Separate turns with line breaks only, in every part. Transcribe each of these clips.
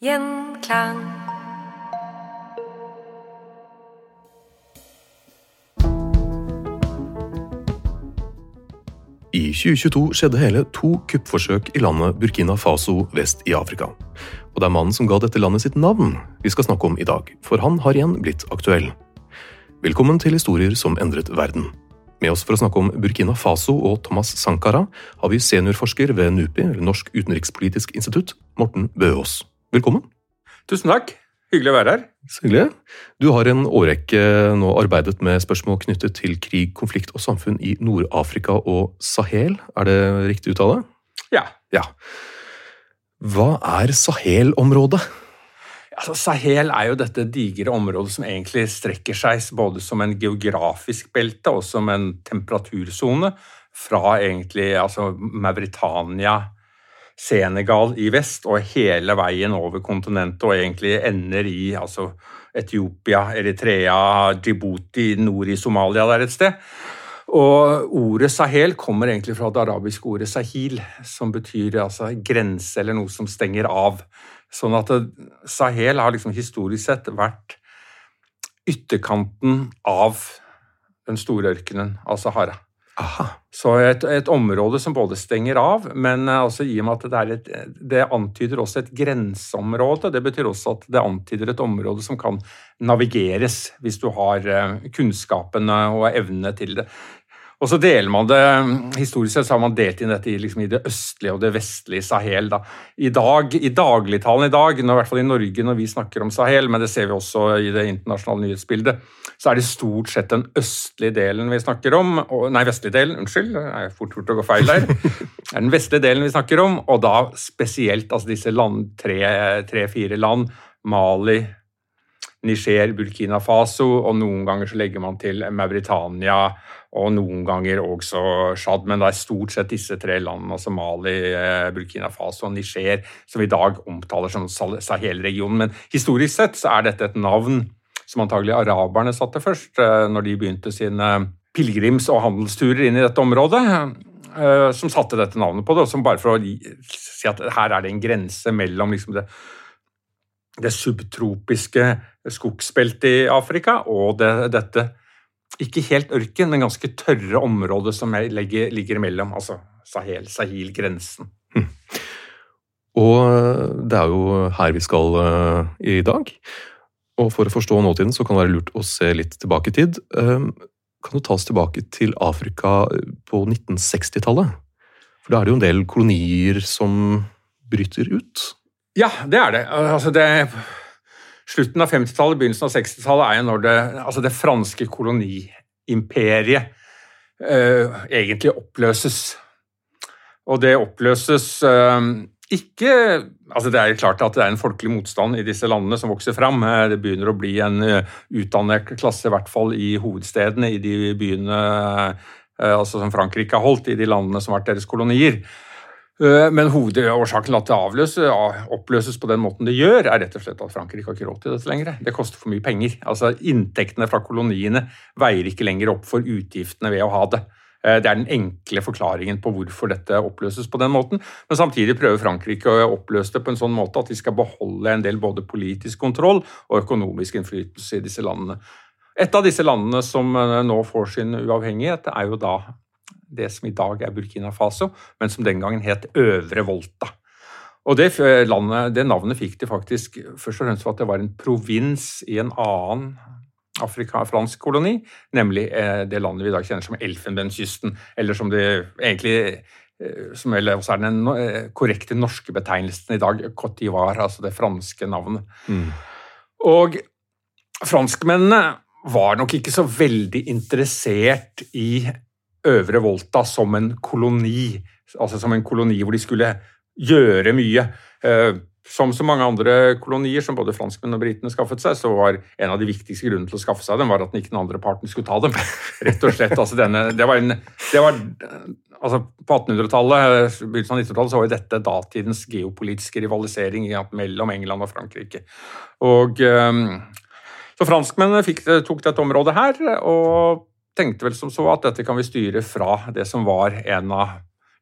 Gjenklang.
I 2022 skjedde hele to kuppforsøk i landet Burkina Faso vest i Afrika. Og det er mannen som ga dette landet sitt navn vi skal snakke om i dag, for han har igjen blitt aktuell. Velkommen til Historier som endret verden. Med oss for å snakke om Burkina Faso og Thomas Sankara har vi seniorforsker ved NUPI, Norsk utenrikspolitisk institutt, Morten Bøås. Velkommen.
Tusen takk. Hyggelig å være her.
Så hyggelig. Du har en årrekke nå arbeidet med spørsmål knyttet til krig, konflikt og samfunn i Nord-Afrika og Sahel. Er det riktig uttale?
Ja.
Ja. Hva er Sahel-området?
Altså, Sahel er jo dette digre området som egentlig strekker seg både som en geografisk belte og som en temperatursone fra egentlig altså Mauritania, Senegal i vest og hele veien over kontinentet og egentlig ender i altså Etiopia, Eritrea, Djibouti, nord i Somalia der et sted. Og ordet Sahel kommer egentlig fra det arabiske ordet sahil, som betyr altså grense eller noe som stenger av. Sånn at Sahel har liksom historisk sett vært ytterkanten av den store ørkenen av Sahara.
Aha.
Så et, et, område som både stenger av, men altså i og med at det, et, det antyder også et grenseområde. Det betyr også at det antyder et område som kan navigeres, hvis du har kunnskapene og evnene til det. Og så deler man det, Historisk sett så har man delt inn dette i, liksom, i det østlige og det vestlige Sahel. Da. I dag, i dagligtalen i dag, nå, i hvert fall i Norge når vi snakker om Sahel, men det ser vi også i det internasjonale nyhetsbildet, så er det stort sett den østlige delen vi snakker om. Og, nei, vestlige delen, unnskyld, det er fort gjort å gå feil der. Det er den vestlige delen vi snakker om, og da spesielt altså disse tre-fire tre, land. Mali, Niger, Burkina Faso, og noen ganger så legger man til Mauritania og noen ganger også Tsjad. Men det er stort sett disse tre landene, altså Mali, Burkina Faso og Niger, som vi i dag omtaler som Sahel-regionen. Men historisk sett så er dette et navn som antagelig araberne satte først, når de begynte sine pilegrims- og handelsturer inn i dette området som satte dette navnet på det, som bare for å si at her er det en grense mellom liksom det, det subtropiske skogsbeltet i Afrika og det, dette ikke helt ørken, men ganske tørre området som ligger, ligger imellom, altså Sahel, Sahil-grensen.
Hm. Og det er jo her vi skal uh, i dag. Og for å forstå nåtiden så kan det være lurt å se litt tilbake i tid. Uh, kan du ta oss tilbake til Afrika på 1960-tallet? For da er det jo en del kolonier som bryter ut?
Ja, det er det. Altså det Slutten av 50-tallet, begynnelsen av 60-tallet er jo når det, altså det franske koloniimperiet uh, egentlig oppløses. Og det oppløses uh, ikke altså Det er klart at det er en folkelig motstand i disse landene som vokser fram. Det begynner å bli en uh, utdannet klasse, i hvert fall i hovedstedene, i de byene altså som Frankrike har holdt, i de landene som har vært deres kolonier. Eh, men hovedårsaken til at det avløses, oppløses på den måten det gjør, er rett og slett at Frankrike har ikke råd til dette lenger. Det koster for mye penger. Altså Inntektene fra koloniene veier ikke lenger opp for utgiftene ved å ha det. Eh, det er den enkle forklaringen på hvorfor dette oppløses på den måten. Men samtidig prøver Frankrike å oppløse det på en sånn måte at de skal beholde en del både politisk kontroll og økonomisk innflytelse i disse landene. Et av disse landene som eh, nå får sin uavhengighet, er jo da det som i dag er Burkina Faso, men som den gangen het Øvre Volta. Og det, landet, det navnet fikk de faktisk først og fremst for at det var en provins i en annen afrikansk koloni, nemlig eh, det landet vi i dag kjenner som Elfenbenskysten, eller som det egentlig som vel også er den eh, korrekte norske betegnelsen i dag, Cote d'Ivoire, altså det franske navnet. Mm. Og franskmennene var nok ikke så veldig interessert i Øvre Volta som en koloni, altså som en koloni hvor de skulle gjøre mye. Som så mange andre kolonier som både franskmenn og britene skaffet seg, så var en av de viktigste grunnene til å skaffe seg dem, var at den ikke den andre parten skulle ta dem. Rett og slett. Altså denne, det var en, det var, altså på 1800-tallet, begynnelsen av 1900-tallet, så var jo dette datidens geopolitiske rivalisering mellom England og Frankrike. Og, eh, så franskmennene fikk, tok dette området her, og tenkte vel som så at dette kan vi styre fra det som var en av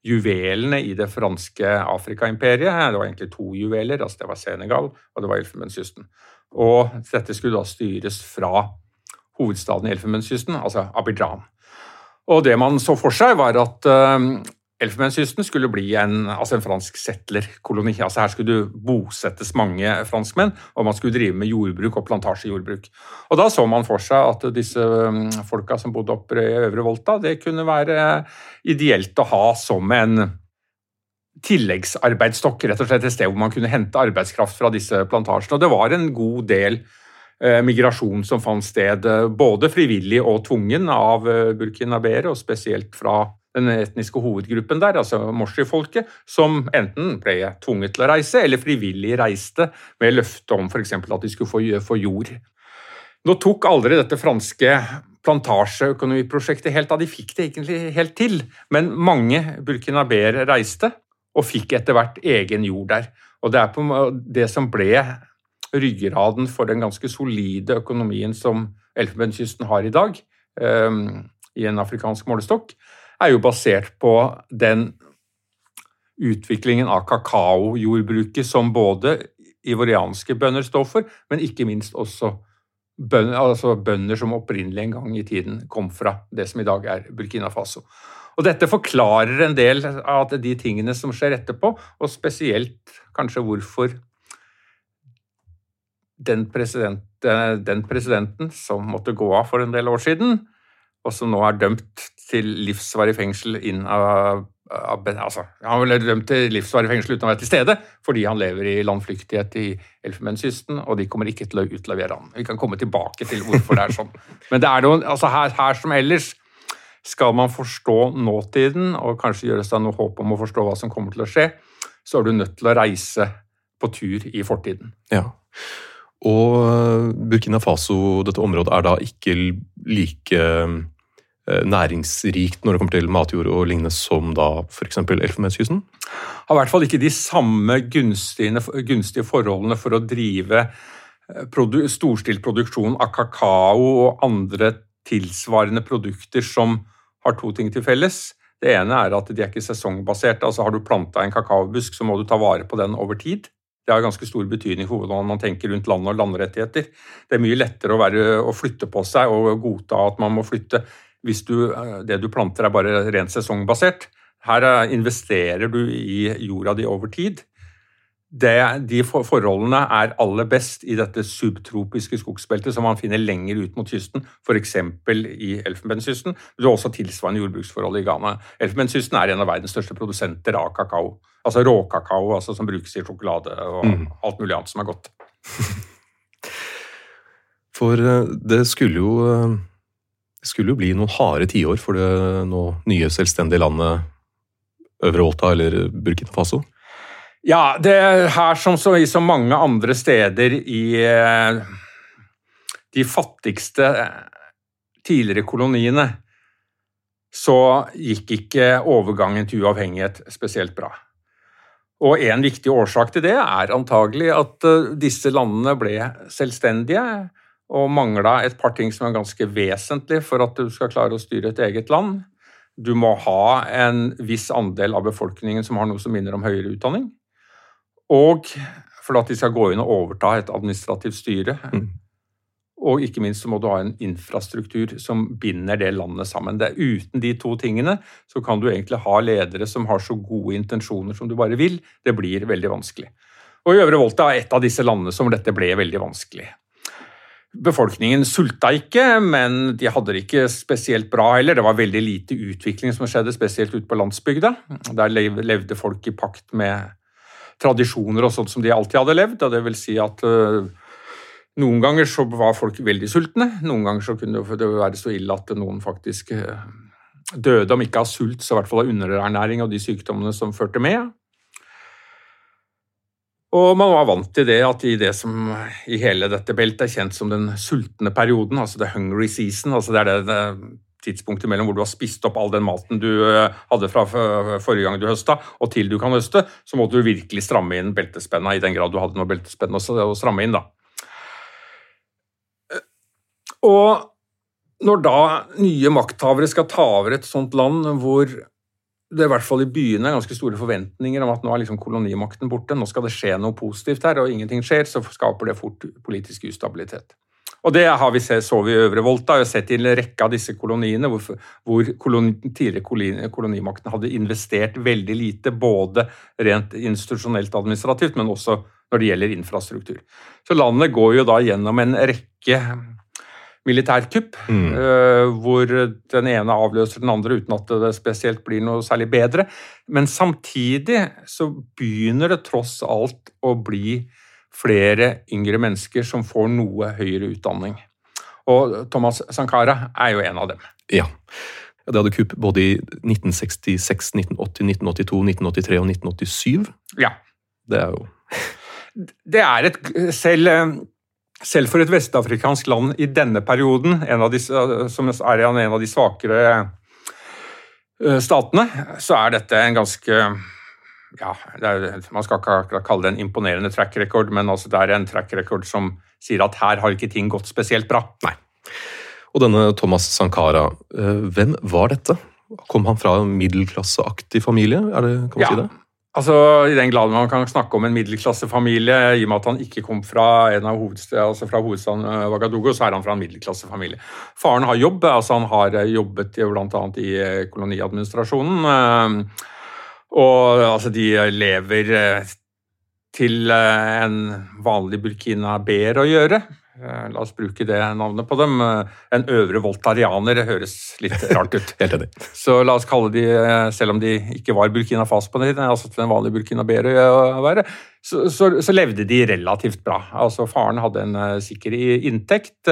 juvelene i det franske Afrika-imperiet. Det var egentlig to juveler, altså det var Senegal og det var Elfenbenskysten. Og dette skulle da styres fra hovedstaden i Elfenbenskysten, altså Abidjan. Og det man så for seg, var at eh, Elfenbenskysten skulle bli en, altså en fransk settlerkoloni. Altså her skulle det bosettes mange franskmenn, og man skulle drive med jordbruk og plantasjejordbruk. Og Da så man for seg at disse um, folka som bodde oppe i Øvre Volta, det kunne være ideelt å ha som en tilleggsarbeidsstokk, rett og slett et sted hvor man kunne hente arbeidskraft fra disse plantasjene. Og det var en god del eh, migrasjon som fant sted, eh, både frivillig og tvungen, av eh, burkinabere, og spesielt fra den etniske hovedgruppen der, altså morsi-folket, som enten ble tvunget til å reise, eller frivillig reiste med løfte om f.eks. at de skulle få, jord. Nå tok aldri dette franske plantasjeøkonomiprosjektet helt av, de fikk det egentlig helt til, men mange burkinabere reiste og fikk etter hvert egen jord der. Og det er på det som ble ryggraden for den ganske solide økonomien som Elfenbenskysten har i dag, um, i en afrikansk målestokk, er jo basert på den utviklingen av kakaojordbruket som både ivorianske bønder står for, men ikke minst også bønder, altså bønder som opprinnelig en gang i tiden kom fra det som i dag er Burkina Faso. Og Dette forklarer en del av de tingene som skjer etterpå, og spesielt kanskje hvorfor den, president, den presidenten som måtte gå av for en del år siden, og som nå er dømt til livsvarig fengsel inn av, av altså, Han ble dømt til livsvarig fengsel uten å være til stede, fordi han lever i landflyktighet i Elfenbenskysten, og de kommer ikke til å utlevere han. Vi kan komme tilbake til hvorfor det er sånn. Men det er noen, altså her, her som ellers skal man forstå nåtiden og kanskje gjøre seg noe håp om å forstå hva som kommer til å skje, så er du nødt til å reise på tur i fortiden.
Ja. Og Burkina Faso, dette området, er da ikke like Eh, næringsrikt når det kommer til matjord og lignende som da f.eks. Elfenbenskysten?
Har i hvert fall ikke de samme gunstige, gunstige forholdene for å drive eh, produ storstilt produksjon av kakao og andre tilsvarende produkter som har to ting til felles. Det ene er at de er ikke sesongbaserte. altså Har du planta en kakaobusk, så må du ta vare på den over tid. Det har ganske stor betydning for hvordan man tenker rundt land og landrettigheter. Det er mye lettere å, være, å flytte på seg og godta at man må flytte hvis du, eh, det du planter er bare rent sesongbasert. Her eh, investerer du i jorda di over tid. Det, de forholdene er aller best i dette subtropiske skogsbeltet som man finner lenger ut mot kysten, f.eks. i Elfenbenskysten. Du har også tilsvarende jordbruksforhold i Ghana. Elfenbenskysten er en av verdens største produsenter av kakao. Altså råkakao altså, som brukes i sjokolade og mm. alt mulig annet som er godt.
For eh, det skulle jo det skulle jo bli noen harde tiår for det nå nye selvstendige landet Øvre Volta eller Burkina Faso?
Ja, det er her som så i så mange andre steder i eh, de fattigste eh, tidligere koloniene, så gikk ikke overgangen til uavhengighet spesielt bra. Og en viktig årsak til det er antagelig at eh, disse landene ble selvstendige og mangla et par ting som er ganske vesentlig for at du skal klare å styre et eget land. Du må ha en viss andel av befolkningen som har noe som minner om høyere utdanning. Og for at de skal gå inn og overta et administrativt styre. Mm. Og ikke minst så må du ha en infrastruktur som binder det landet sammen. Det er uten de to tingene så kan du egentlig ha ledere som har så gode intensjoner som du bare vil. Det blir veldig vanskelig. Og Øvre Volta er et av disse landene som dette ble veldig vanskelig. Befolkningen sulta ikke, men de hadde det ikke spesielt bra heller. Det var veldig lite utvikling som skjedde, spesielt ute på landsbygda. Der levde folk i pakt med tradisjoner og sånt som de alltid hadde levd. og det vil si at øh, noen ganger så var folk veldig sultne, noen ganger så kunne det være så ille at noen faktisk eh, døde, om ikke av sult, så i hvert fall av underernæring og de sykdommene som førte med. Og man var vant til det at i det som i hele dette beltet er kjent som den sultne perioden, altså the hungry season, altså det er det, det tidspunktet mellom hvor du har spist opp all den maten du eh, hadde fra forrige gang du høsta, og til du kan høste, så måtte du virkelig stramme inn beltespenna i den grad du hadde noe beltespenn å stramme inn. da. Og når da nye makthavere skal ta over et sånt land hvor det i hvert fall i byene er ganske store forventninger om at nå er liksom kolonimakten borte, nå skal det skje noe positivt her, og ingenting skjer, så skaper det fort politisk ustabilitet. Og Det har vi sett, så vi i Øvre Volta. Jeg har sett i en rekke av disse koloniene hvor, hvor koloni, tidligere koloni, kolonimakten hadde investert veldig lite, både rent institusjonelt administrativt, men også når det gjelder infrastruktur. Så landet går jo da gjennom en rekke militærkupp, mm. uh, hvor den ene avløser den andre uten at det spesielt blir noe særlig bedre. Men samtidig så begynner det tross alt å bli flere yngre mennesker som får noe høyere utdanning. Og Thomas Sankara er jo en av dem.
Ja. Det hadde kupp både i 1966, 1980, 1982, 1983 og 1987.
Ja.
Det er jo
Det er et Selv selv for et vestafrikansk land i denne perioden, de, som er en av de svakere eh, statene, så er dette en ganske ja, er, Man skal ikke kalle det en imponerende track record, men altså det er en track record som sier at her har ikke ting gått spesielt bra.
Nei. Og denne Thomas Sankara, eh, hvem var dette? Kom han fra en middelklasseaktig familie? Er det, kan man ja. si det?
Altså, I den grad man kan snakke om en middelklassefamilie, i og med at han ikke kom fra en av altså fra hovedstaden eh, så er han fra en middelklassefamilie. Faren har jobb, altså han har eh, jobbet bl.a. i eh, koloniadministrasjonen. Og altså, de lever til en vanlig burkinaber å gjøre. Eh, la oss bruke det navnet på dem. Eh, en øvre voltarianer høres litt rart ut.
Helt enig.
Så la oss kalle de, eh, selv om de ikke var Burkina Faso på den altså til en vanlig Burkina Bere å være, så, så, så, levde de relativt bra. Altså Faren hadde en sikker inntekt.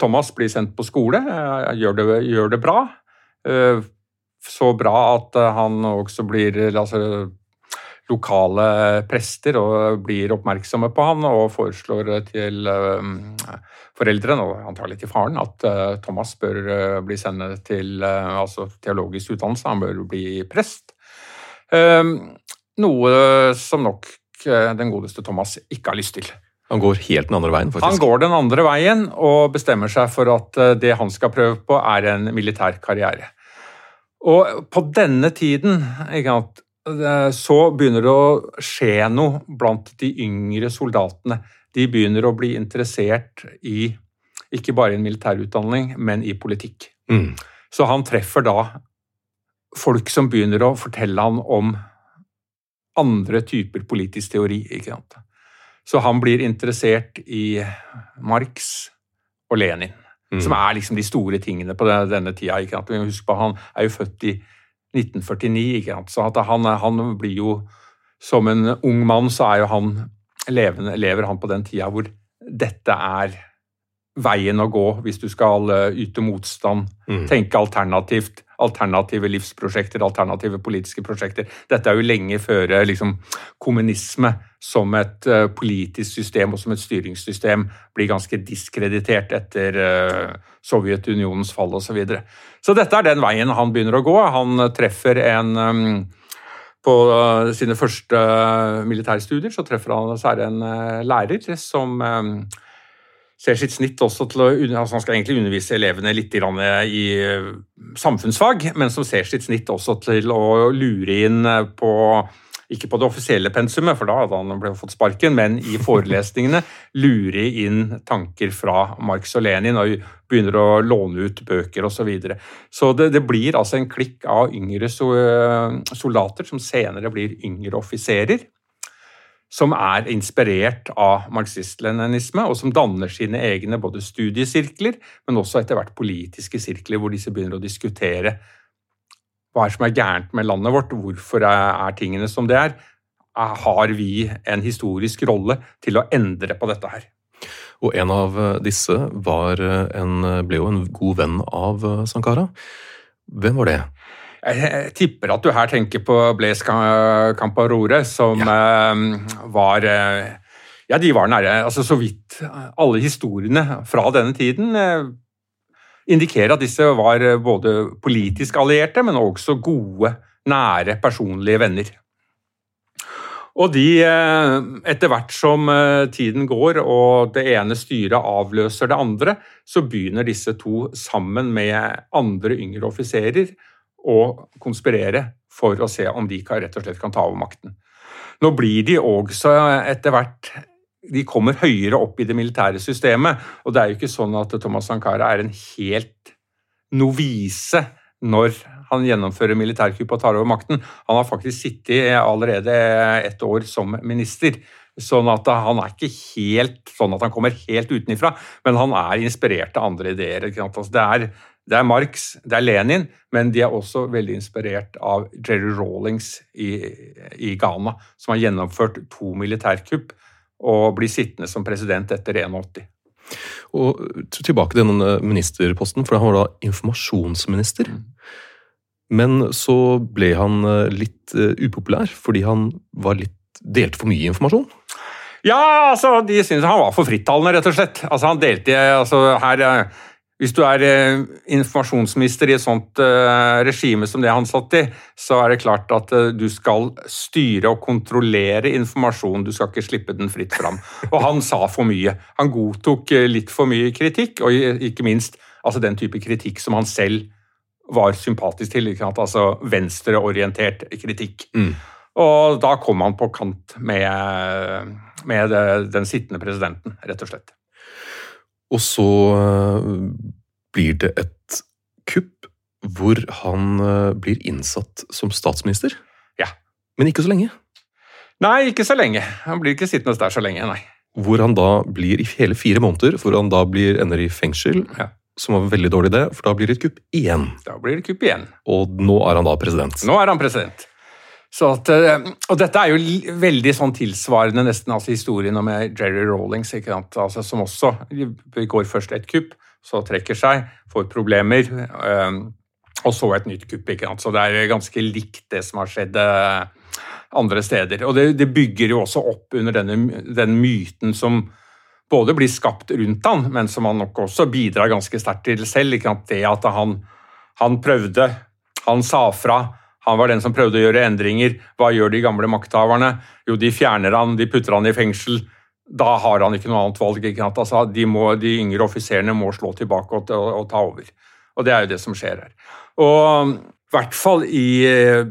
Thomas blir sendt på skole, gjør det, gjør det bra. Så bra at han også blir altså, lokale prester og blir oppmerksomme på han og foreslår til eh, foreldrene, og antagelig til faren, at eh, Thomas bør eh, bli sendt til altså teologisk utdannelse, han bør bli prest. Noe som nok den godeste Thomas ikke har lyst til.
Han går helt den andre veien, faktisk.
Han går den andre veien og bestemmer seg for at det han skal prøve på, er en militær karriere. Og på denne tiden sant, så begynner det å skje noe blant de yngre soldatene. De begynner å bli interessert i ikke bare en militærutdanning, men i politikk. Mm. Så han treffer da folk som begynner å fortelle han om andre typer politisk teori. ikke sant? Så han blir interessert i Marx og Lenin, mm. som er liksom de store tingene på denne tida. ikke sant? Husk på, Han er jo født i 1949. ikke sant? Så han, han, blir jo Som en ung mann så er jo han levende, lever han på den tida hvor dette er veien å gå hvis du skal eh, yte motstand, mm. tenke alternativt, alternative livsprosjekter, alternative politiske prosjekter. Dette er jo lenge før eh, liksom, kommunisme som et uh, politisk system og som et styringssystem blir ganske diskreditert etter uh, Sovjetunionens fall osv. Så, videre. så dette er den veien han begynner å gå. Han treffer en um, på eh, sine første militærstudier så treffer han særlig en lærer som ser sitt snitt også til å altså Han skal egentlig undervise elevene litt i samfunnsfag, men som ser sitt snitt også til å lure inn på ikke på det offisielle pensumet, for da hadde han fått sparken, men i forelesningene lure inn tanker fra Marx og Lenin og begynner å låne ut bøker osv. Så, videre. så det, det, blir altså en klikk av yngre soldater som senere blir yngre offiserer. Som er inspirert av marxist-leninisme, og som danner sine egne både studiesirkler, men også etter hvert politiske sirkler, hvor disse begynner å diskutere hva er som er gærent med landet vårt? Hvorfor er tingene som det er? Har vi en historisk rolle til å endre på dette her?
Og en av disse en, ble jo en god venn av Sankara. Hvem var det?
Jeg tipper at du her tenker på Blaise Camparore, som ja. uh, var uh, Ja, de var nære. Altså, så vidt alle historiene fra denne tiden indikerer at disse var eh, både politisk allierte, men også gode, nære, personlige venner. Og de, eh, etter hvert som eh, tiden går og det ene styret avløser det andre, så begynner disse to sammen med andre yngre offiserer å konspirere for å se om de kan, rett og slett kan ta over makten. Nå blir de også etter hvert de kommer høyere opp i det militære systemet. Og det er jo ikke sånn at Thomas Sankara er en helt novise når han gjennomfører militærkupp og tar over makten. Han har faktisk sittet allerede et år som minister. Sånn at han er ikke helt sånn at han kommer helt utenifra, men han er inspirert av andre ideer. Altså, det er, det er Marx, det er Lenin, men de er også veldig inspirert av Jerry Rawlings i, i Ghana, som har gjennomført to militærkupp og blir sittende som president etter 81.
Og Tilbake til denne ministerposten, for han var da informasjonsminister. Mm. Men så ble han eh, litt uh, upopulær fordi han var litt, delte for mye informasjon?
Ja, altså, de syntes han var for frittalende, rett og slett. Altså, han delte altså, her uh, hvis du er eh, informasjonsminister i et sånt eh, regime som det han satt i, så er det klart at eh, du skal styre og kontrollere informasjon, du skal ikke slippe den fritt fram. Og han sa for mye. Han godtok litt for mye kritikk, og ikke minst altså den type kritikk som han selv var sympatisk til. Altså venstreorientert kritikk. Mm. Og da kom han på kant med, med den sittende presidenten, rett og slett.
Og så eh, blir det et kupp hvor han eh, blir innsatt som statsminister.
Ja.
Men ikke så lenge.
Nei, ikke så lenge. Han blir ikke sittende der så lenge, nei.
Hvor han da blir i hele fire måneder, hvor han da blir, ender i fengsel. Ja. Som var en veldig dårlig idé, for da blir det et kupp igjen.
Da blir det kupp igjen.
Og nå er han da president.
Nå er han president. At, eh, og dette er jo veldig sånn tilsvarende nesten altså historien om Jerry Rawlings, altså, som også går først et kupp, så trekker seg, får problemer, um, og så et nytt kupp. Så det er ganske likt det som har skjedd andre steder. Og det, det, bygger jo også opp under denne, den myten som både blir skapt rundt han, men som han nok også bidrar ganske sterkt til selv. Det at han, han prøvde, han sa fra han var den som prøvde å gjøre endringer. Hva gjør de gamle makthaverne? Jo, de fjerner han, de putter han i fengsel. Da har han ikke noe annet valg. Altså, de, må, de, yngre offiserene må slå tilbake og, og, og, ta over. Og det er jo det som skjer her. Og i hvert fall i eh,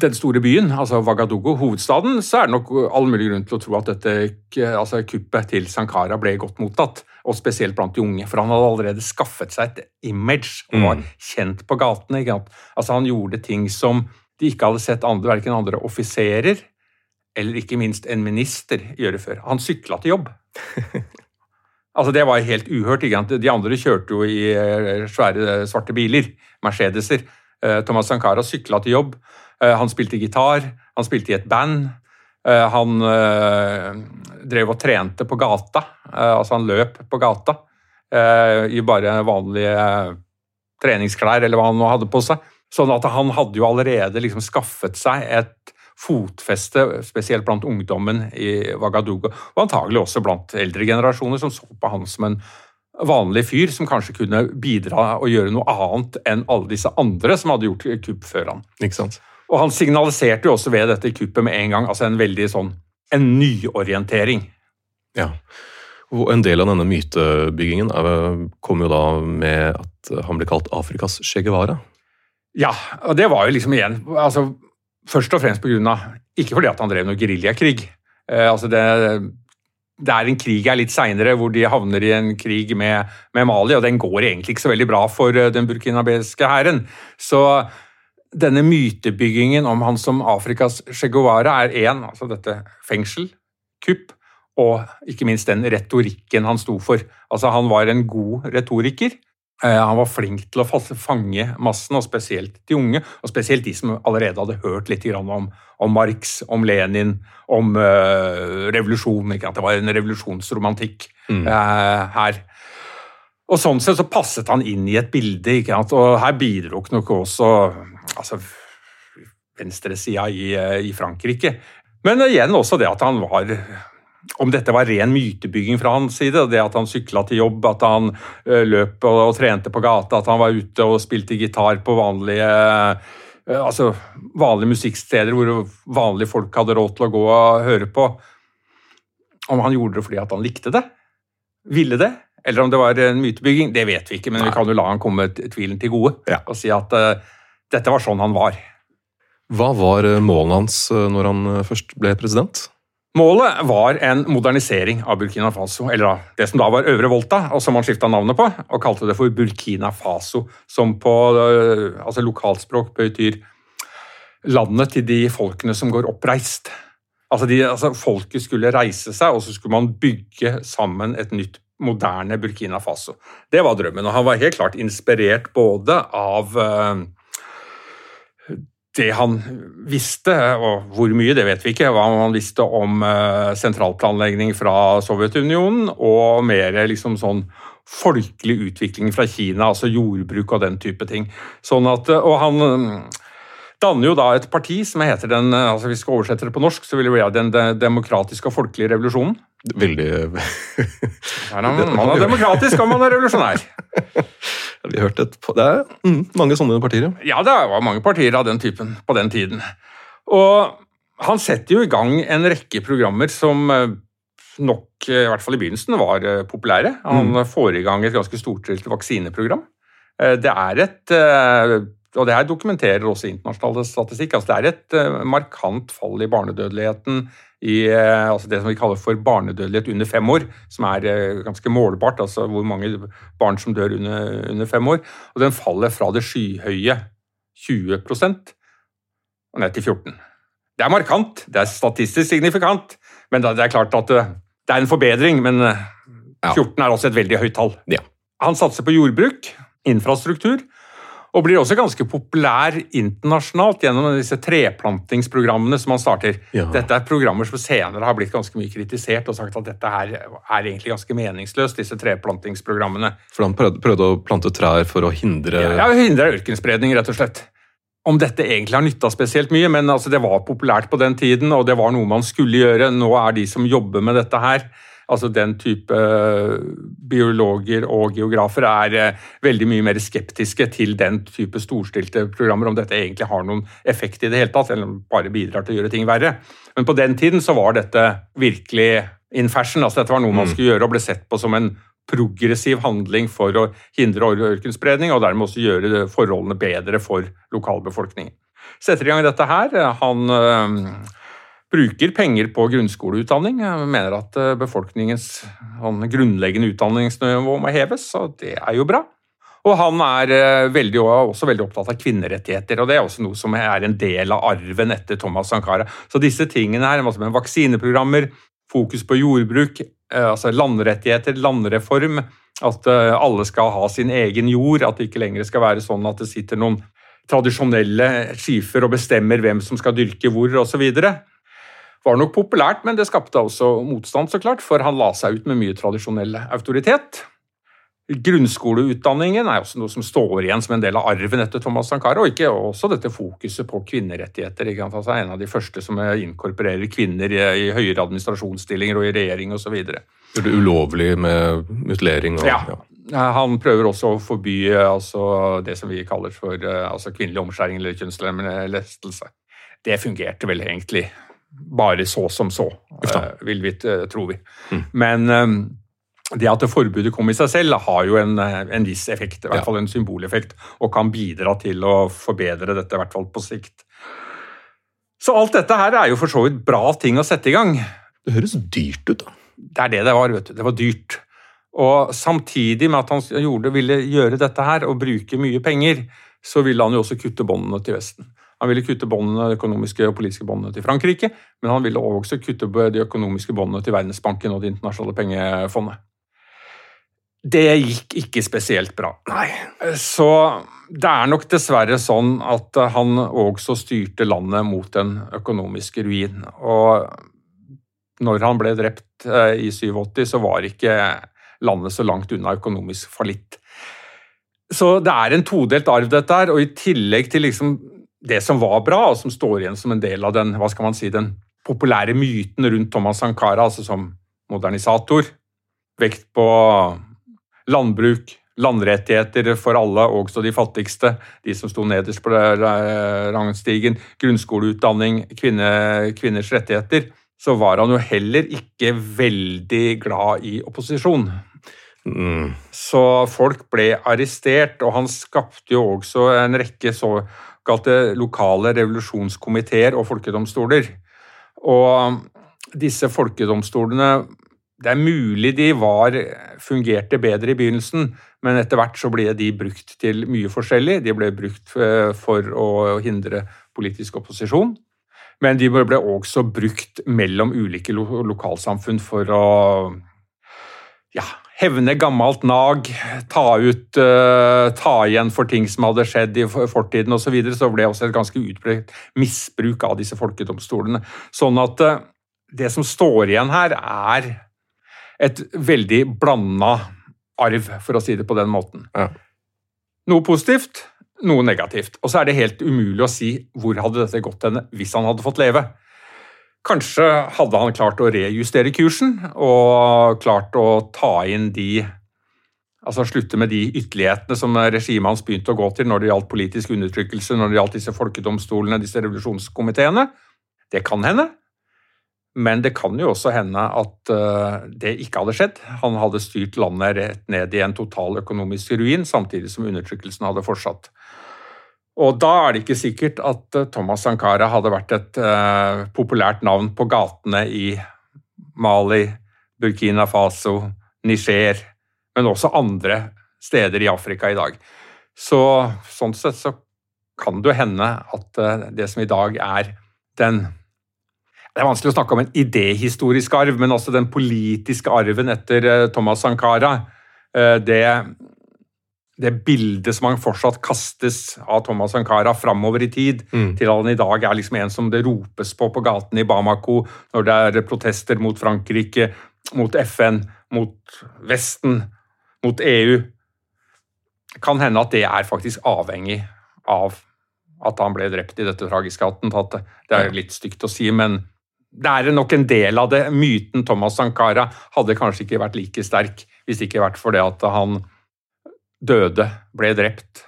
den store byen, altså Vagadogo, hovedstaden, så er det nok all mulig grunn til å tro at dette altså kuppet til Sankara ble godt mottatt. Og spesielt blant de unge, for han hadde allerede skaffet seg et image og var mm. kjent på gatene. Altså Han gjorde ting som de ikke hadde sett andre, verken andre offiserer eller ikke minst en minister gjøre før. Han sykla til jobb. altså Det var helt uhørt. De andre kjørte jo i eh, svære svarte biler, Mercedeser. Eh, Thomas Sankara sykla til jobb. Eh, han spilte gitar, han spilte i et band. Eh, han eh, drev og trente på gata, altså han løp på gata i bare vanlige treningsklær eller hva han nå hadde på seg. Sånn at han hadde jo allerede liksom skaffet seg et fotfeste, spesielt blant ungdommen i Wagadugu, og antagelig også blant eldre generasjoner som så på han som en vanlig fyr som kanskje kunne bidra og gjøre noe annet enn alle disse andre som hadde gjort kupp før han.
Ikke sant?
Og han signaliserte jo også ved dette kuppet med en gang altså en veldig sånn en nyorientering.
Ja. Og en del av denne mytebyggingen kom jo da med at han ble kalt Afrikas Che Guevara.
Ja, og det var jo liksom igjen altså Først og fremst på grunn av Ikke fordi at han drev noe geriljakrig. Eh, altså det, det er en krig her litt seinere hvor de havner i en krig med, med, Mali, og den går egentlig ikke så veldig bra for eh, den burkinabeske hæren. Så denne mytebyggingen om han som Afrikas Che Guevara er én, altså dette fengsel, kupp, og ikke minst den retorikken han sto for. Altså, han var en god retoriker. Eh, han var flink til å fange massen, og spesielt de unge. Og spesielt de som allerede hadde hørt litt om, om Marx, om Lenin, om uh, revolusjon. Ikke? At det var en revolusjonsromantikk mm. uh, her. Og Sånn sett så passet han inn i et bilde, ikke sant? og her bidro nok også altså, venstresida i, i Frankrike. Men igjen også det at han var om dette var ren mytebygging fra hans side, det at han sykla til jobb, at han uh, løp og, og, trente på gata, at han var ute og spilte gitar på vanlige, uh, altså, vanlige musikksteder hvor vanlige folk hadde råd til å gå og høre på. Om han gjorde det fordi at han likte det? Ville det? Eller om det var en mytebygging? Det vet vi ikke, men Nei. vi kan jo la han komme tvilen til gode ja. og si at uh, dette var sånn han var.
Hva var målet hans når han først ble president?
Målet var en modernisering av Burkina Faso, eller det som da var Øvre Volta, og som han skifta navnet på, og kalte det for Burkina Faso, som på uh, altså lokalspråk betyr landet til de folkene som går oppreist. Altså, de, altså Folket skulle reise seg, og så skulle man bygge sammen et nytt, moderne Burkina Faso. Det var drømmen, og han var helt klart inspirert både av uh, det han visste, og hvor mye det vet vi ikke, hva han visste om uh, sentralplanlegging fra Sovjetunionen, og mer liksom sånn folkelig utvikling fra Kina, altså jordbruk og den type ting. Sånn at, eh, og han danner jo da et parti som heter den eh, altså Hvis vi skal oversette det på norsk, så vil det bli Den demokratiske og folkelige revolusjonen.
Veldig
Man er demokratisk, og man er revolusjonær.
Vi har hørt et, Det er mm, mange sånne partier,
ja. Ja, det var mange partier av den typen på den tiden. Og han setter jo i gang en rekke programmer som eh, nok, eh, i hvert fall i begynnelsen, var eh, populære. Han mm. får i gang et ganske storstilt vaksineprogram. Det er et og det her dokumenterer også internasjonal statistikk. altså Det er et markant fall i barnedødeligheten i eh, altså det som vi kaller for barnedødelighet under fem år, som er eh, ganske målbart, altså hvor mange barn som dør under, under fem år. Og den faller fra det skyhøye 20 og ned til 14 Det er markant, det er statistisk signifikant, men det er klart at eh, det er en forbedring. Men 14 er også et veldig høyt tall.
Ja.
Han satser på jordbruk, infrastruktur, og blir også ganske populær internasjonalt gjennom disse treplantingsprogrammene som han starter. Ja. Dette er programmer som senere har blitt ganske mye kritisert og sagt at dette her er egentlig ganske meningsløst, disse treplantingsprogrammene.
For han prøvde, prøvde å plante trær for å hindre
Ja, hindre ørkenspredning, rett og slett. Om dette egentlig har nytta spesielt mye, men altså det var populært på den tiden, og det var noe man skulle gjøre. Nå er de som jobber med dette her, altså den type eh, biologer og geografer, er eh, veldig mye mer skeptiske til den type storstilte programmer, om dette egentlig har noen effekt i det hele tatt, eller bare bidrar til å gjøre ting verre. Men på den tiden så var dette virkelig in fashion. altså Dette var noe man mm. skulle gjøre og ble sett på som en progressiv handling for å hindre ørkenspredning, og dermed også gjøre forholdene bedre for lokalbefolkningen. Setter i gang dette her. Han bruker penger på grunnskoleutdanning. Jeg mener at eh, befolkningens grunnleggende utdanningsnivå må heves, og det er jo bra. Og han er eh, veldig, også veldig opptatt av kvinnerettigheter, og det er også noe som er en del av arven etter Thomas Sankara. Så disse tingene her, altså med vaksineprogrammer, fokus på jordbruk, eh, altså landrettigheter, landreform, at alle skal ha sin egen jord, at det ikke lenger skal være sånn at det sitter noen tradisjonelle skifer og bestemmer hvem som skal dyrke hvor, osv var nok populært, men det skapte også motstand, så klart, for han la seg ut med mye tradisjonell autoritet. Grunnskoleutdanningen er også noe som står igjen som en del av arven etter Thomas Sankara, og ikke også dette fokuset på kvinnerettigheter. Ikke? Altså en av de første som inkorporerer kvinner i, høyere administrasjonsstillinger og i regjering osv.
Gjør det ulovlig med mutilering? Og,
ja. ja. Han prøver også å forby altså, det som vi kaller for altså, kvinnelig omskjæring eller kjønnslemlestelse. det fungerte vel egentlig bare så som så, uh, vil vi, uh, tror vi. Mm. Men um, det at forbudet kom i seg selv, har jo en, en viss effekt, i hvert ja. fall en symboleffekt, og kan bidra til å forbedre dette, i hvert fall på sikt. Så alt dette her er jo for så vidt bra ting å sette i gang.
Det høres dyrt ut, da.
Det er det det var, vet du. Det var dyrt. Og samtidig med at han gjorde, ville gjøre dette her og bruke mye penger, så ville han jo også kutte båndene til Vesten. Han ville kutte båndene, de økonomiske og politiske båndene til Frankrike, men han ville også kutte de økonomiske båndene til Verdensbanken og Det internasjonale pengefondet. Det gikk ikke spesielt bra.
Nei.
Så det er nok dessverre sånn at han også styrte landet mot en økonomisk ruin. Og når han ble drept eh, i 87, så var ikke landet så langt unna økonomisk fallitt. Så det er en todelt arv, dette her. Og i tillegg til liksom det som var bra, og som står igjen som en del av den, hva skal man si, den populære myten rundt Thomas Sankara, altså som modernisator, vekt på landbruk, landrettigheter for alle, også de fattigste, de som sto nederst på rangstigen, grunnskoleutdanning, kvinne, kvinners rettigheter, så var han jo heller ikke veldig glad i opposisjon. Mm. Så folk ble arrestert, og han skapte jo også en rekke såkalte lokale revolusjonskomiteer og folkedomstoler. Og disse folkedomstolene det er mulig de var, fungerte bedre i begynnelsen, men etter hvert så ble de brukt til mye forskjellig. De ble brukt eh, for å hindre politisk opposisjon, men de ble også brukt mellom ulike lo lokalsamfunn for å ja, hevne gammelt nag, ta, ut, uh, ta igjen for ting som hadde skjedd i fortiden osv. Så, videre, så ble det også et ganske utbredt misbruk av disse folkedomstolene. Sånn at uh, det som står igjen her, er et veldig blanda arv, for å si det på den måten. Ja. Noe positivt, noe negativt. Og så er det helt umulig å si hvor hadde dette gått henne hvis han hadde fått leve. Kanskje hadde han klart å rejustere kursen og klart å ta inn de Altså slutte med de ytterlighetene som regimet hans begynte å gå til når det gjaldt politisk undertrykkelse, når det gjaldt disse folkedomstolene, disse revolusjonskomiteene. Det kan hende. Men det kan jo også hende at uh, det ikke hadde skjedd. Han hadde styrt landet rett ned i en total økonomisk ruin, samtidig som undertrykkelsen hadde fortsatt. Og da er det ikke sikkert at uh, Thomas Sankara hadde vært et uh, populært navn på gatene i Mali, Burkina Faso, Niger, men også andre steder i Afrika i dag. Så sånn sett så kan det jo hende at det som i dag er den det er vanskelig å snakke om en idéhistorisk arv, men også den politiske arven etter eh, Thomas Sankara. Eh, det, det bildet som han fortsatt kastes av Thomas Sankara framover i tid, mm. til han i dag er liksom en som det ropes på på gaten i Bamako når det er protester mot Frankrike, mot FN, mot Vesten, mot EU. Kan hende at det er faktisk avhengig av at han ble drept i dette tragiske attentatet. Det er litt stygt å si, men det er nok en del av det. Myten Thomas Sankara hadde kanskje ikke vært like sterk hvis det ikke vært for det at han døde, ble drept,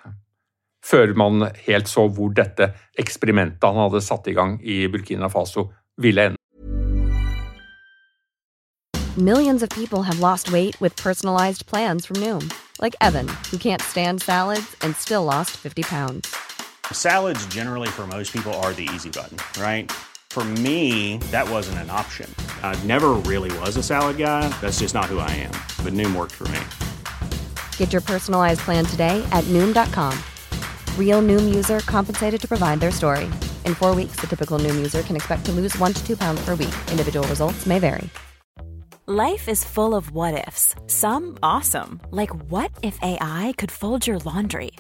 før man helt så hvor dette eksperimentet han hadde satt i gang i Burkina Faso, ville ende.
Millions of people have lost weight with personalized plans from Noom, like Evan, who can't stand salads and still lost 50 pounds.
Salads generally for most people are the easy button, right? For me, that wasn't an option. I never really was a salad guy. That's just not who I am. But Noom worked for me.
Get your personalized plan today at Noom.com. Real Noom user compensated to provide their story. In four weeks, the typical Noom user can expect to lose one to two pounds per week. Individual results may vary.
Life is full of what ifs. Some awesome, like what if AI could fold your laundry?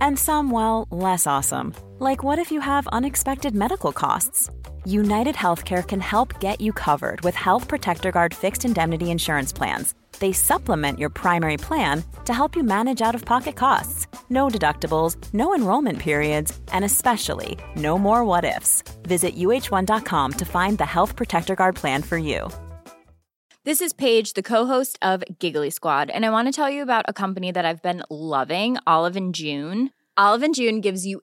And some, well, less awesome, like what if you have unexpected medical costs? United Healthcare can help get you covered with Health Protector Guard fixed indemnity insurance plans. They supplement your primary plan to help you manage out of pocket costs. No deductibles, no enrollment periods, and especially no more what ifs. Visit uh1.com to find the Health Protector Guard plan for you.
This is Paige, the co host of Giggly Squad, and I want to tell you about a company that I've been loving Olive and June. Olive and June gives you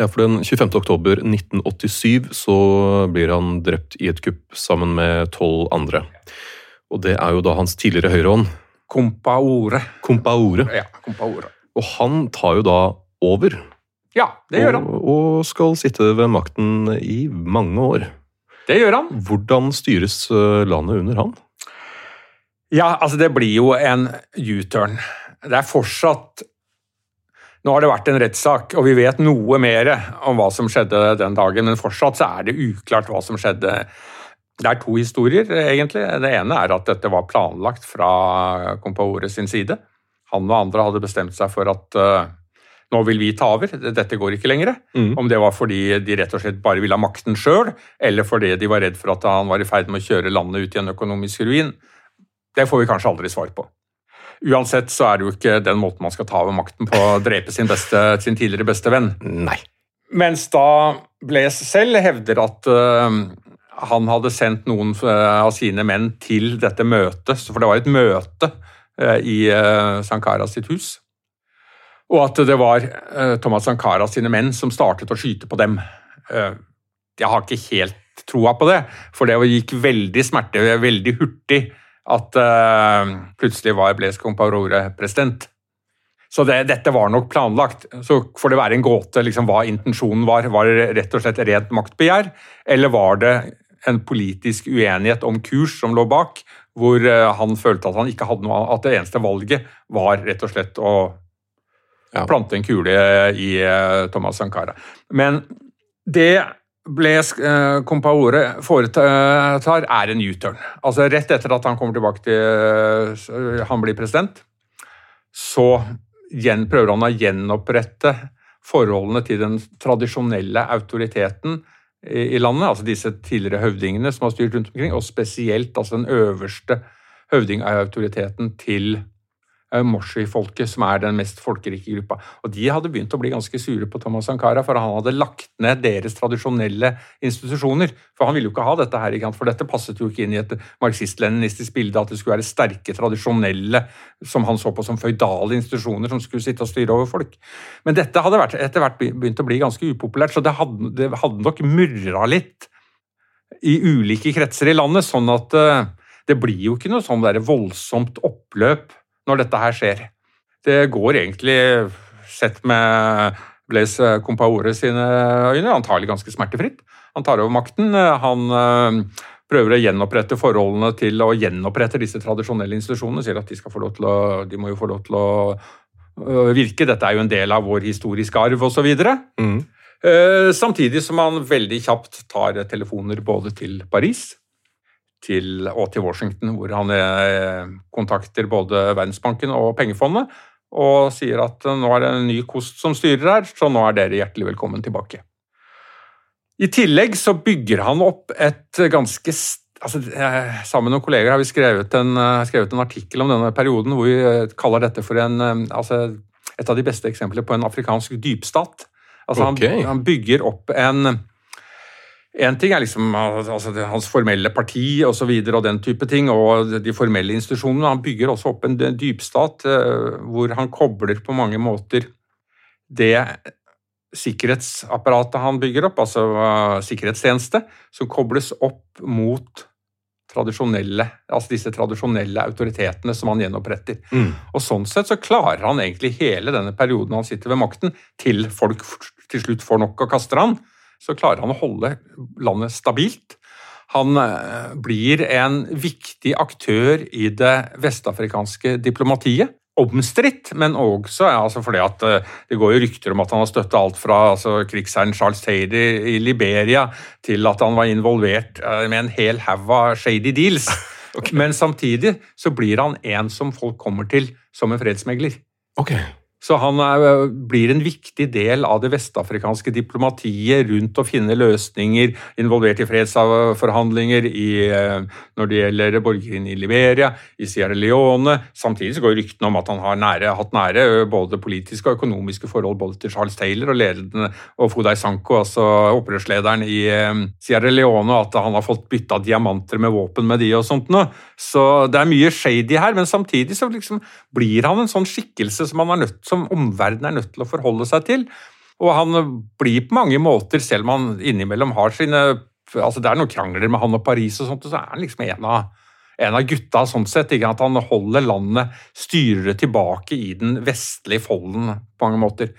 Ja, for den 25. oktober 1987 så blir han drept i et kupp sammen med tolv andre. Og det er jo da hans tidligere høyrehånd,
Compaore.
Compaore.
Ja, Compaore.
Og han tar jo da over.
Ja, det gjør han.
Og, og skal sitte ved makten i mange år.
Det gjør han.
Hvordan styres eh, landet under han?
Ja, altså det blir jo en U-turn. Det er fortsatt Nå har det vært en rettssak, og vi vet noe mer om hva som skjedde den dagen, men fortsatt så er det uklart hva som skjedde. Det er to historier, egentlig. Det ene er at dette var planlagt fra Compaore sin side. Han og andre hadde bestemt seg for at uh, nå vil vi ta over, dette går ikke lenger.
Mm.
Om det var fordi de rett og slett bare ville ha makten sjøl, eller fordi de var redd for at han var i ferd med å kjøre landet ut i en økonomisk ruin, det får vi kanskje aldri svar på. Uansett så er det jo ikke den måten man skal ta over makten på, å drepe sin, beste, sin tidligere beste venn.
Nei.
Mens da Blaise selv hevder at uh, han hadde sendt noen øh, av sine menn til dette møtet, for det var et møte uh, i uh, Sankara sitt hus. Og at det var Thomas Sankara sine menn som startet å skyte på dem. Jeg har ikke helt troa på det, for det gikk veldig smerte, veldig hurtig at uh, plutselig var Blaise Compaorore president. Så det, dette var nok planlagt. Så får det være en gåte liksom, hva intensjonen var. Var det rett og slett rent maktbegjær, eller var det en politisk uenighet om kurs som lå bak, hvor uh, han følte at han ikke hadde noe at det eneste valget var rett og slett å
Ja.
plante en kule i uh, Thomas Sankara. Men det Blaise eh, Compaore foretar, er en U-turn. Altså Rett etter at han kommer tilbake til eh, han blir president, så prøver han å gjenopprette forholdene til den tradisjonelle autoriteten i, landet, altså disse tidligere høvdingene som har styrt rundt omkring, og spesielt altså den øverste høvdingautoriteten til eh, Moshi-folket, som er den mest folkerike gruppa. Og De hadde begynt å bli ganske sure på Thomas Sankara, for han hadde lagt ned deres tradisjonelle institusjoner. For han ville jo ikke ha dette her, for dette passet jo ikke inn i et marxist-leninistisk bilde, at det skulle være sterke, tradisjonelle, som han så på som føydale institusjoner, som skulle sitte og styre over folk. Men dette hadde vært, etter hvert begynt å bli ganske upopulært, så det hadde, det hadde nok murra litt i ulike kretser i landet, sånn at eh, det blir jo ikke noe sånn voldsomt oppløp når dette her skjer. Det går egentlig, sett med Blaise Compaore sine øyne, antagelig ganske smertefritt. Han tar over makten. Han øh, prøver å gjenopprette forholdene til å gjenopprette disse tradisjonelle institusjonene. Sier at de, skal få lov til å, de må jo få lov til å øh, virke. Dette er jo en del av vår historiske arv osv.
Mm.
Eh, Samtidig som han veldig kjapt tar telefoner både til Paris til, og til Washington, hvor han eh, kontakter både Verdensbanken og Pengefondet og sier at eh, nå er det en ny kost som styrer her, så nå er dere hjertelig velkommen tilbake. I tillegg så bygger han opp et ganske altså, eh, Sammen med noen kolleger har vi skrevet en, skrevet en artikkel om denne perioden hvor vi kaller dette for en, altså, et av de beste eksemplene på en afrikansk dypstat. Altså,
okay.
han, han bygger opp en en ting er liksom altså, hans formelle parti og så videre og den type ting, og de formelle institusjonene. Han bygger også opp en dypstat eh, hvor han kobler på mange måter det sikkerhetsapparatet han bygger opp, altså eh, sikkerhetstjeneste, som kobles opp mot tradisjonelle, altså disse tradisjonelle autoritetene som han gjenoppretter.
Mm.
Og sånn sett så klarer han egentlig hele denne perioden han sitter ved makten, til folk til slutt får nok og kaster han, så klarer han å holde landet stabilt. Han eh, blir en viktig aktør i det vestafrikanske diplomatiet. omstridt, men også altså fordi at det går jo rykter om at han har støtta alt fra altså, krigsherren Charles Taylor i Liberia til at han var involvert med en hel haug av shady deals. Okay. Men samtidig så blir han en som folk kommer til som en fredsmegler.
Okay.
Så han er, blir en viktig del av det vestafrikanske diplomatiet rundt å finne løsninger, involvert i fredsforhandlinger i, eh, når det gjelder borgerkrigen i Liberia, i Sierra Leone. Samtidig så går ryktene om at han har nære, hatt nære både politiske og økonomiske forhold både til Charles Taylor og ledende og Fodai Sanko, altså opprørslederen i Sierra Leone, at han har fått bytta diamanter med våpen med de og sånt noe. Så det er mye shady her, men samtidig så liksom blir han en sånn skikkelse som han er nødt til som omverdenen er nødt til å forholde seg til. Og han blir på mange måter, selv om han innimellom har sine altså Det er noen krangler med han og Paris, og sånt, og så er han liksom en av, en av gutta sånn sett. Ikke? At han holder landet, styrer det tilbake i den vestlige folden på mange måter.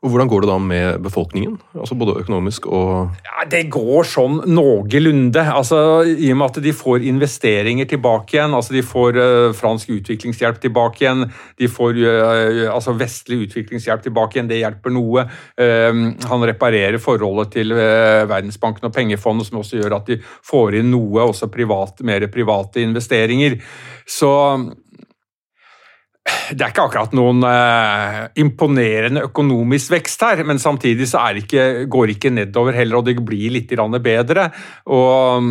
Og Hvordan går det da med befolkningen? Altså Både økonomisk og
ja, Det går sånn noenlunde. Altså, I og med at de får investeringer tilbake igjen, altså de får uh, fransk utviklingshjelp tilbake igjen, de får uh, altså vestlig utviklingshjelp tilbake igjen, det hjelper noe. Uh, han reparerer forholdet til Verdensbanken og pengefondet, som også gjør at de får inn noe, også privat, mer private investeringer. Så det er ikke akkurat noen eh, imponerende økonomisk vekst her, men samtidig så ikke, går det ikke nedover heller, og det blir litt bedre. Og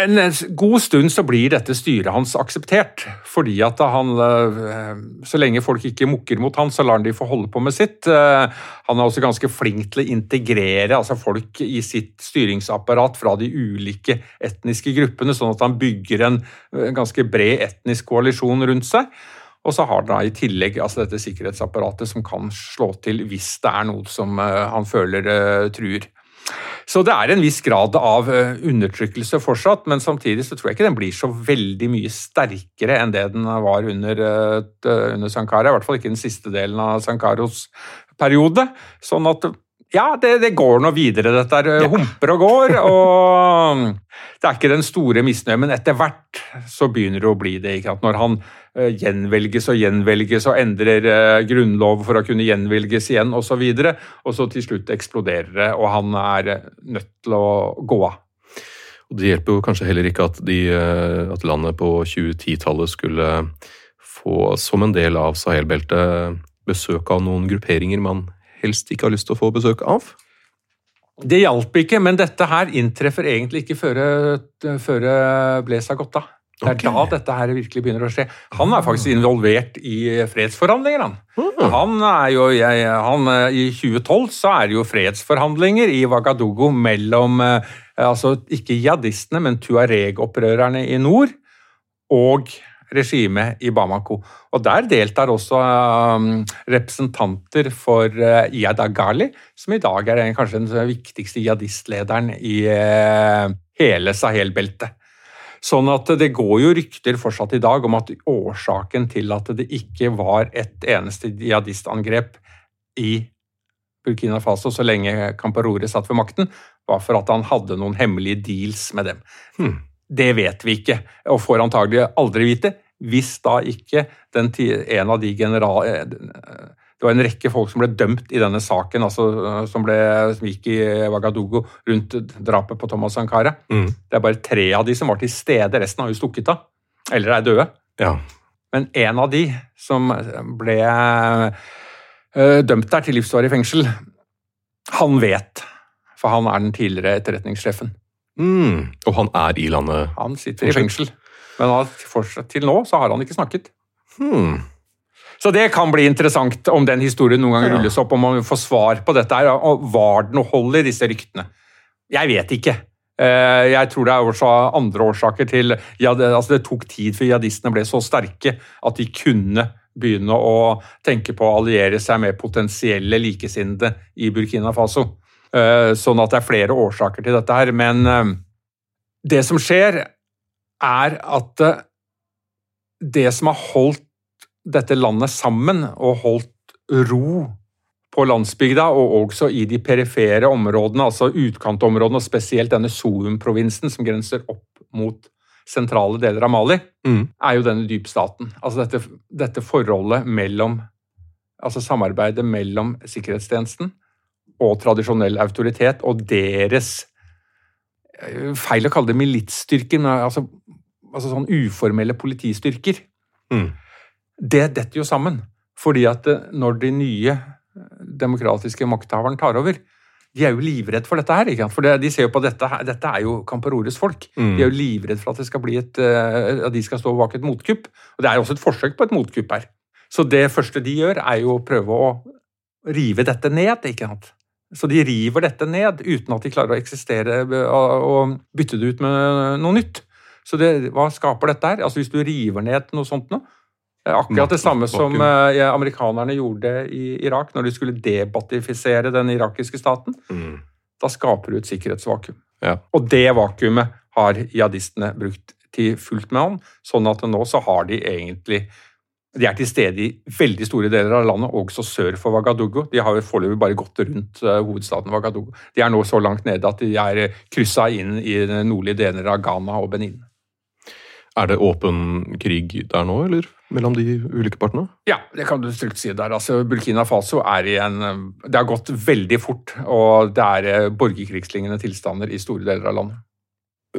en god stund så blir dette styret hans akseptert, fordi at han eh, Så lenge folk ikke mukker mot han, så lar han de få holde på med sitt. Eh, han er også ganske flink til å integrere altså folk i sitt styringsapparat fra de ulike etniske gruppene, sånn at han bygger en ganske bred etnisk koalisjon rundt seg. Og så har han i tillegg altså dette sikkerhetsapparatet som kan slå til hvis det er noe som eh, han føler truer. Så det er en viss grad av eh, undertrykkelse fortsatt, men samtidig så tror jeg ikke den blir så veldig mye sterkere enn det den var under, eh, under Sankara. I hvert fall ikke den siste delen av Sankaros periode. Sånn at ja, det, det, går nå videre. Dette er ja. humper og går. og Det er ikke den store misnøyen, men etter hvert så begynner det å bli det. Ikke? At når han uh, gjenvelges og gjenvelges og endrer uh, grunnlov for å kunne gjenvelges igjen osv., og, så videre, og så til slutt eksploderer det, og han er nødt til å gå av.
Og Det hjelper jo kanskje heller ikke at, de, at landet på 2010-tallet skulle få, som en del av Sahel-beltet, besøk av noen grupperinger man helst ikke har lyst til å få besøk av?
Det hjalp ikke, men dette her inntreffer egentlig ikke før, Blaise har gått av. Det er okay. da dette her virkelig begynner å skje. Han er faktisk involvert i fredsforhandlinger. Han. Mm. han er jo, han, I 2012 så er det jo fredsforhandlinger i Wagadugu mellom altså ikke jihadistene, men tuareg-opprørerne i nord og regimet i Bamako. Og Der deltar også um, representanter for uh, Iyad Agali, som i dag er kanskje den viktigste jihadistlederen i uh, hele Sahel-beltet. Sånn at det går jo rykter fortsatt i dag om at årsaken til at det ikke var et eneste jihadistangrep i Burkina Faso så lenge Camparore satt ved makten, var for at han hadde noen hemmelige deals med dem. Hmm. Det vet vi ikke, og får antagelig aldri vite, hvis da ikke den, en av de general... Eh, det var en rekke folk som ble dømt i denne saken, altså, som, ble, som gikk i Wagadogo rundt drapet på Thomas Sankara. Mm. Det er bare tre av de som var til stede, resten har jo stukket av. Eller er døde.
Ja.
Men en av de som ble dømt der til livsvarig fengsel, han vet. For han er den tidligere etterretningssjefen.
Mm. Og han er i landet?
Han sitter i fengsel. Men til nå så har han ikke snakket.
Hmm.
Så det kan bli interessant om den historien noen gang rulles opp, om man får svar på dette. her, og Var det noe hold i disse ryktene? Jeg vet ikke. Eh, jeg tror det er også andre årsaker til ja, det, altså det tok tid før jihadistene ble så sterke at de kunne begynne å tenke på å alliere seg med potensielle likesinnede i Burkina Faso. Eh, sånn at det er flere årsaker til dette her. Men eh, det som skjer, er at eh, det som har holdt dette landet sammen og holdt ro på landsbygda, og også i de perifere områdene, altså utkantområdene, og spesielt denne Soum-provinsen som grenser opp mot sentrale deler av Mali,
Mm.
er jo denne dypstaten. Altså dette, dette forholdet mellom Altså samarbeidet mellom sikkerhetstjenesten og tradisjonell autoritet, og deres eh, Feil å kalle det militsstyrker, men altså, altså sånn uformelle politistyrker.
Mm.
Det detter jo sammen. Fordi at eh, når de nye eh, demokratiske makthaverne tar over, de er jo livredd for dette her. ikke sant? For de ser jo på dette her, dette er jo Camperores folk.
Mm.
De er jo livredd for at, det skal bli et, eh, at de skal stå bak et motkupp. Og det er jo også et forsøk på et motkupp her. Så det første de gjør, er jo å prøve å rive dette ned. ikke sant? Så de river dette ned uten at de klarer å eksistere og og bytte det ut med noe nytt. Så det, hva skaper dette her? Altså Hvis du river ned noe sånt nå Akkurat det samme som eh, amerikanerne gjorde i Irak når de skulle debatifisere den irakiske staten.
Mm.
Da skaper du et sikkerhetsvakuum.
Ja.
Og det vakuumet har jihadistene brukt til fullt med hånd, sånn at nå så har de egentlig De er til stede i veldig store deler av landet, også sør for Wagadugu. De har foreløpig bare gått rundt eh, hovedstaden Wagadugu. De er nå så langt nede at de er kryssa inn i den nordlige deler av Ghana og Benin.
Er det åpen krig der nå, eller mellom de ulike partene?
Ja, det kan du trygt si der. Altså, Burkina Faso er i en Det har gått veldig fort, og det er eh, borgerkrigslignende tilstander i store deler av landet.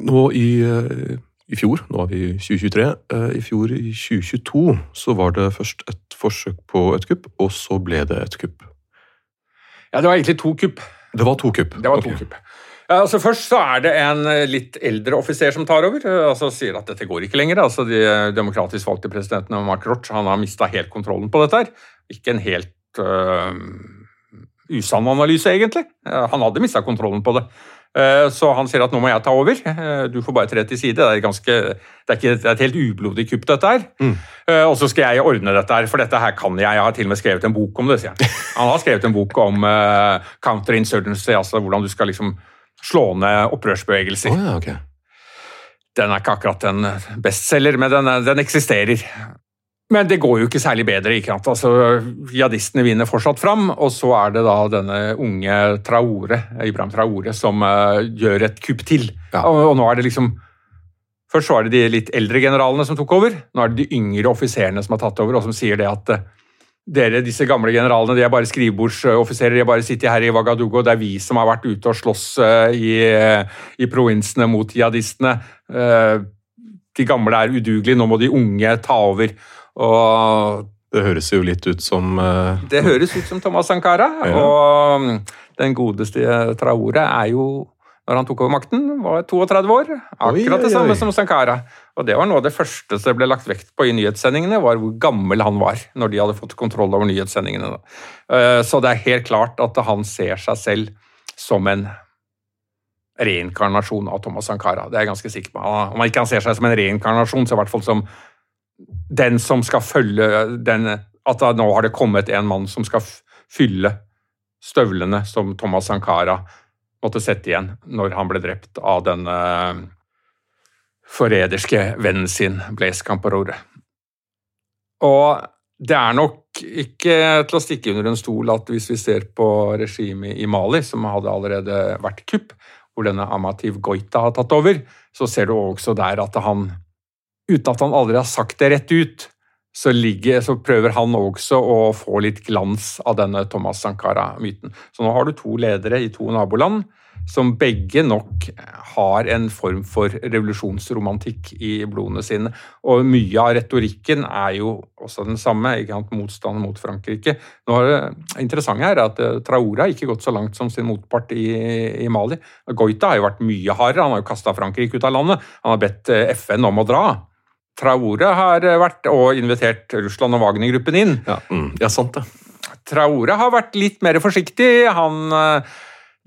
Nå i, eh, i fjor, nå er vi i 2023, eh, i fjor i 2022 så var det først et forsøk på et kupp, og så ble det et kupp.
Ja, det var egentlig to kupp.
Det var to kupp.
Det var to
okay.
kupp. Ja, altså Først så er det en eh, litt eldre offiser som tar over. eh, altså Sier at dette går ikke lenger. altså De eh, demokratisk valgte presidenten Mark Roch han har mista helt kontrollen på dette. her. Ikke en helt øh, usann analyse, egentlig. Han hadde mista kontrollen på det. Så han sier at nå må jeg ta over. Du får bare tre til side. Det er, ganske, det er, ikke, det er et helt ublodig kupp, dette her.
Mm.
Og så skal jeg ordne dette her, for dette her kan jeg. Jeg har til og med skrevet en bok om det, sier han. Han har skrevet en bok om uh, counterinsurgency, altså hvordan du skal liksom slå ned opprørsbevegelser.
Oh, ja, okay.
Den er ikke akkurat en bestselger, men den, er- den eksisterer. Men det går jo ikke særlig bedre. ikke sant? Altså, Jihadistene vinner fortsatt fram, og så er det da denne unge Traore, Ibrahim Traore som uh, gjør et kupp til.
Ja.
Og, og nå er det liksom Først så var det de litt eldre generalene som tok over. Nå er det de yngre offiserene som har tatt over, og som sier det at eh, dere, disse gamle generalene, de er bare skrivebordsoffiserer, de har bare sittet her i Wagadugo. det er vi som har vært ute og slåss eh, i, i provinsene mot jihadistene. Eh, De gamle er udugelige, nå må de unge ta over. Og
Det høres jo litt ut som uh...
det høres ut som Thomas Sankara,
Ja.
og mm, den godeste Traore er jo når han tok over makten, var 32 år. Akkurat
Oi,
det samme
oi.
som Sankara. Og det var noe av det første som ble lagt vekt på i nyhetssendingene, var hvor gammel han var når de hadde fått kontroll over nyhetssendingene. Eh, Så det er helt klart at han ser seg selv som en reinkarnasjon av Thomas Sankara. Det er jeg ganske sikker på. Om han ikke ser seg som en reinkarnasjon, så i hvert fall som den som skal følge den At nå har det kommet en mann som skal fylle støvlene som Thomas Sankara måtte sette igjen når han ble drept av den eh, forræderske vennen sin, Blaise Camparore. Og det er nok ikke til å stikke under en stol at hvis vi ser på regimet i Mali, som hadde allerede vært kupp, hvor denne Amativ Goita har tatt over, så ser du også der at han, uten at han aldri har sagt det rett ut, så, ligger, så prøver han også å få litt glans av denne Thomas Sankara-myten. Så nå har du to ledere i to naboland som begge nok har en form for revolusjonsromantikk i blodene sine. Og mye av retorikken er jo også den samme, ikke sant, motstand mot Frankrike. Nå er det interessante her er at eh, Traore har ikke gått så langt som sin motpart i, i Mali. Goita har jo vært mye hardere, han har jo kasta Frankrike ut av landet. Han har bedt eh, FN om å dra. Traore har eh, vært og invitert Russland og Wagner-gruppen inn.
Ja, mm, ja sant det.
Traore har vært litt mer forsiktig. Han, eh,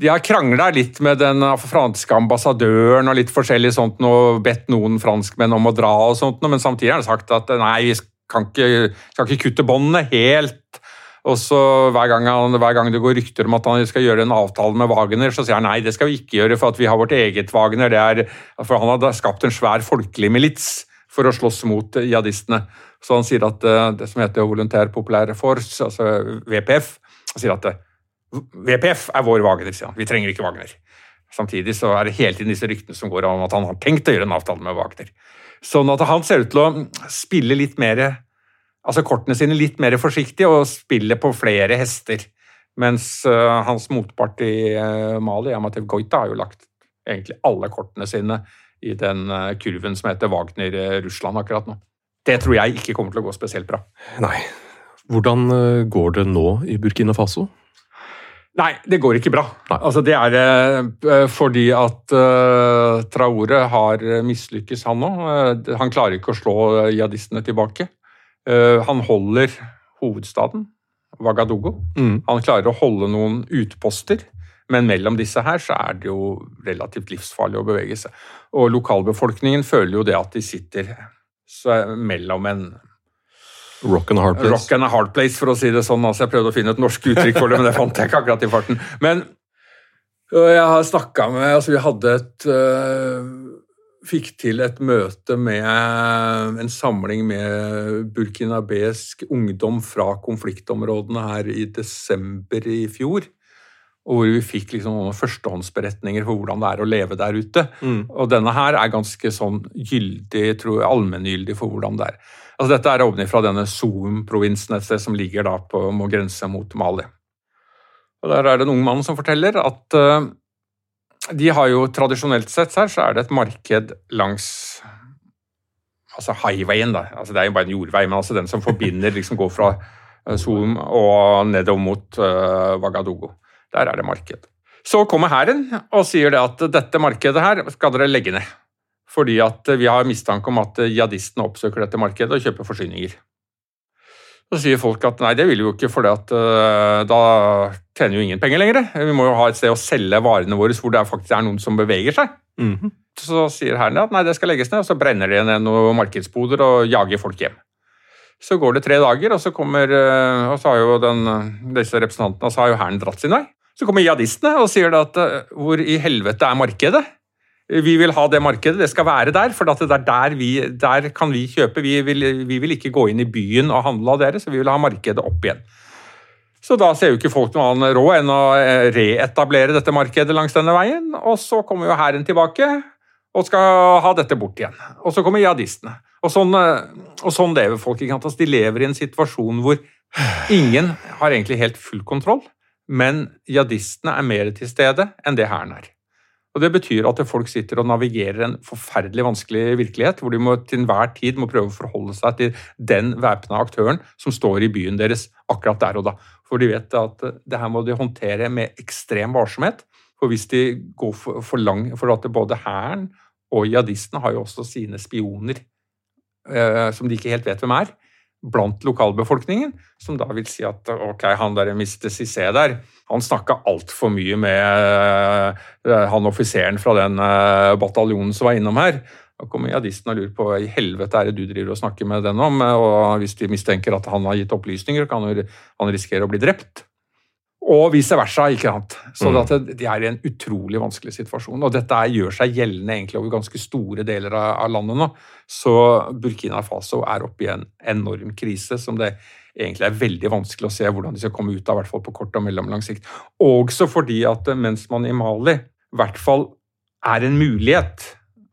de har krangla litt med den franske ambassadøren og litt forskjellig sånt, og bedt noen franskmenn om å dra og sånt, men samtidig har han sagt at eh, nei, vi kan ikke, skal ikke kutte båndene helt. Og så hver gang, han, hver gang det går rykter om at han skal gjøre en avtale med Wagner, så sier han nei, det skal vi ikke gjøre, for vi har vårt eget Wagner. Det er, for han har skapt en svær folkelig milits for å slåss mot jihadistene. Så han sier at eh, det som heter Voluntær Populær Force, altså VPF, han sier at eh, VPF er vår Wagner, sier han. Vi trenger ikke Wagner. Samtidig så er det hele tiden disse ryktene som går om at han har tenkt å gjøre en avtale med Wagner. Sånn at han ser ut til å spille litt mer altså kortene sine litt mer forsiktig og spille på flere hester. Mens uh, hans motpart i Mali, Amatev Goita, har jo lagt egentlig alle kortene sine i den uh, kurven som heter Wagner-Russland akkurat nå. Det tror jeg ikke kommer til å gå spesielt bra.
Nei. Hvordan går det nå i Burkina Faso?
Nei, det går ikke bra. Altså, det er fordi at uh, Traore har mislykkes, han òg. Uh, han klarer ikke å slå jihadistene tilbake. han holder hovedstaden, Wagadugo. Mm. Han klarer å holde noen utposter. Men mellom disse her så er det jo relativt livsfarlig å bevege seg. Og lokalbefolkningen føler jo det at de sitter mellom en
Rock and a hard place.
Rock and a hard place, for å si det sånn. Altså, jeg prøvde å finne et norsk uttrykk for det, men det fant jeg ikke akkurat i farten. Men jeg har snakka med altså Vi hadde et uh, Fikk til et møte med en samling med burkinabesk ungdom fra konfliktområdene her i desember i fjor. Og hvor vi fikk liksom noen førstehåndsberetninger for hvordan det er å leve der ute. Mm. Og denne her er ganske sånn gyldig, tror jeg, allmenngyldig for hvordan det er. Altså dette er ovenifra denne Zoom-provinsen et sted som ligger da på må grense mot Mali. Og Der er det en ung mann som forteller at uh, de har jo tradisjonelt sett her så er det et marked langs altså highwayen, da. Altså det er jo bare en jordvei, men altså den som forbinder liksom går fra uh, Zoom og nedover mot uh, Wagadugo. Der er det marked. Så kommer hæren og sier det at dette markedet her skal dere legge ned fordi at vi har mistanke om at jihadistene oppsøker dette markedet og kjøper forsyninger. Så sier folk at nei, det vil vi jo ikke, for uh, da tjener jo ingen penger lenger. Vi må jo ha et sted å selge varene våre hvor det faktisk er noen som beveger seg. Mm -hmm. Så sier herren at nei, det skal legges ned, og så brenner de ned noen markedsboder og jager folk hjem. Så går det tre dager, og så kommer og så har jo den, disse representantene og så har jo hæren dratt sin vei. Så kommer jihadistene og sier at uh, hvor i helvete er markedet? Vi vil ha det markedet, det skal være der, for det er der, vi, der kan vi kjøpe. Vi vil, vi vil, ikke gå inn i byen og handle av dere, så vi vil ha markedet opp igjen. Så da ser jo ikke folk noe annen råd enn å eh, reetablere dette markedet langs denne veien. Og så kommer jo hæren tilbake og skal ha dette bort igjen. Og så kommer jihadistene. Og sånn, eh, og sånn lever folk. ikke sant? Altså, de lever i en situasjon hvor ingen har egentlig helt full kontroll, men jihadistene er mer til stede enn det hæren er. Og Det betyr at folk sitter og navigerer en forferdelig vanskelig virkelighet, hvor de må, til enhver tid må prøve å forholde seg til den væpna aktøren som står i byen deres akkurat der og da. For de vet at det her må de håndtere med ekstrem varsomhet. For hvis de går for, for lang For at både hæren og jihadistene har jo også sine spioner eh, som de ikke helt vet hvem er blant lokalbefolkningen, som da vil si at ok, han der Mr. Cissé der, han snakka altfor mye med uh, han offiseren fra den uh, bataljonen som var innom her. Da kommer jihadisten og lurer på hva i helvete er det du driver og snakker med den om, og hvis de mistenker at han har gitt opplysninger, kan han risikere å bli drept. Og vice versa. ikke sant? Så mm. de er i en utrolig vanskelig situasjon. Og dette gjør seg gjeldende egentlig over ganske store deler av, av landet nå. Så Burkina Faso er oppe i en enorm krise som det egentlig er veldig vanskelig å se hvordan de skal komme ut av, i hvert fall på kort og mellomlang sikt. Også fordi at mens man i Mali i hvert fall er en mulighet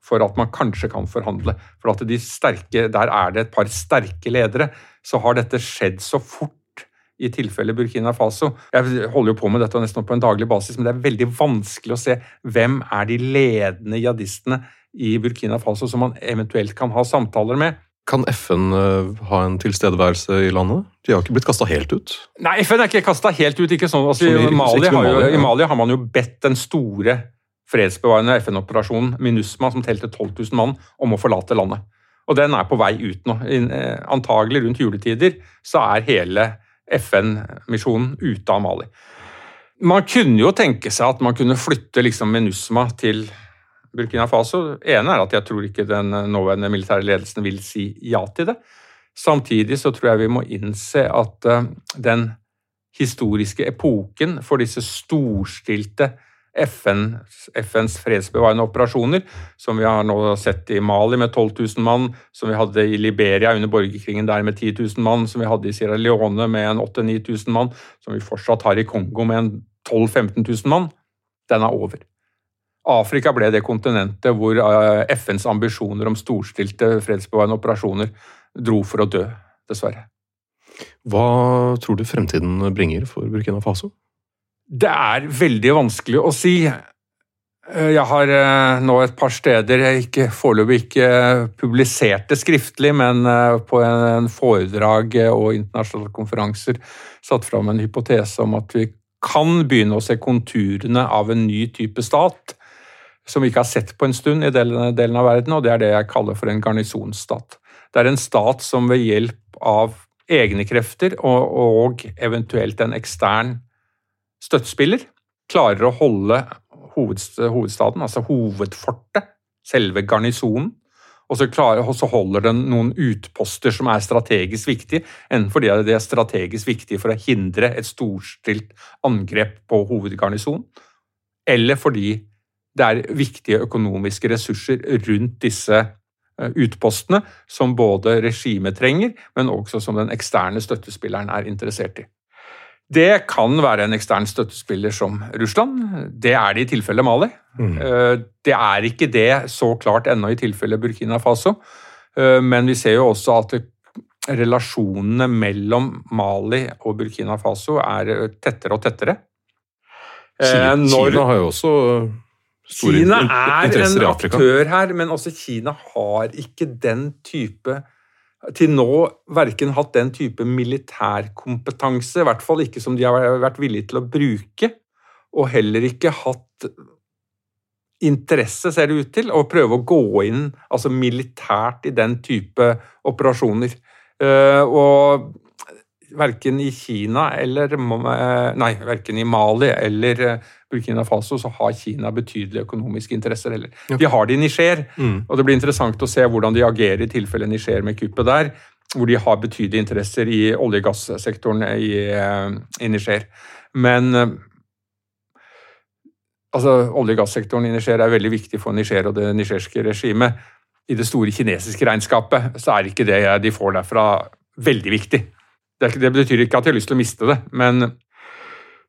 for at man kanskje kan forhandle. For at de sterke, Der er det et par sterke ledere. Så har dette skjedd så fort i tilfelle Burkina Faso. Jeg holder jo på med dette nesten på en daglig basis, men det er veldig vanskelig å se hvem er de ledende jihadistene i Burkina Faso som man eventuelt kan ha samtaler med.
Kan FN eh, ha en tilstedeværelse i landet? De har ikke blitt kasta helt ut?
Nei, FN er ikke kasta helt ut. ikke sånn. Altså, i, Mali har jo, I Mali har man jo bedt den store fredsbevarende FN-operasjonen MINUSMA, som telte 12 000 mann, om å forlate landet. Og den er på vei ut nå. Eh, antagelig rundt juletider så er hele FN-misjonen ute av Mali. Man kunne jo tenke seg at man kunne flytte liksom MINUSMA til Burkina Faso. Det ene er at jeg tror ikke den nåværende militære ledelsen vil si ja til det. Samtidig så tror jeg vi må innse at eh, den historiske epoken for disse storstilte FN, FNs fredsbevarende operasjoner, som vi har nå sett i Mali med 12 000 mann, som vi hadde i Liberia under borgerkrigen der med 10 000 mann, som vi hadde i Sierra Leone med en 8000-9000 mann, som vi fortsatt har i Kongo med 12 000-15 000 mann, den er over. Afrika ble det kontinentet hvor eh, FNs ambisjoner om storstilte fredsbevarende operasjoner dro for å dø, dessverre.
Hva tror du fremtiden bringer for Burkina Faso?
Det er veldig vanskelig å si. Eh, jeg har eh, nå et par steder jeg ikke, foreløpig ikke det skriftlig, men på en foredrag og internasjonale konferanser satt fram en hypotese om at vi kan begynne å se konturene av en ny type stat som vi ikke har sett på en stund i denne delen av verden, og det er det jeg kaller for en garnisonsstat. Det er en stat som ved hjelp av egne krefter og, og eventuelt en ekstern støttespiller klarer å holde hovedstaden, altså hovedfortet, selve garnisonen, og så, klarer, og så, holder den noen utposter som er strategisk viktige, enten fordi det er strategisk viktige for å hindre et storstilt angrep på hovedgarnisonen, eller fordi det er viktige økonomiske ressurser rundt disse eh, utpostene, som både regimet trenger, men også som den eksterne støttespilleren er interessert i. Det kan være en ekstern støttespiller som Russland. Det er det i tilfelle Mali. Mm. Eh, det er ikke det så klart ennå i tilfelle Burkina Faso, eh, men vi ser jo også at relasjonene mellom Mali og Burkina Faso er tettere og tettere.
Kina, Når, Kina har jo også
Kina er en aktør her, men også Kina har ikke den type til nå verken hatt den type militærkompetanse, i hvert fall ikke som de har vært villige til å bruke, og heller ikke hatt interesse, ser det ut til, å prøve å gå inn altså militært i den type operasjoner. Uh, og verken i Kina eller Nei, verken i Mali eller eh, Burkina Faso så har Kina betydelige økonomiske interesser heller. De har det i Niger, mm. og det blir interessant å se hvordan de agerer i tilfelle Niger med kuppet der, hvor de har betydelige interesser i olje- og gassektoren i, eh, i Niger. Men eh, altså, olje- og gassektoren i Niger er veldig viktig for Niger og det nigerske regimet. I det store kinesiske regnskapet så er ikke det de får derfra, veldig viktig. Det, det betyr ikke at de har lyst til å miste det, men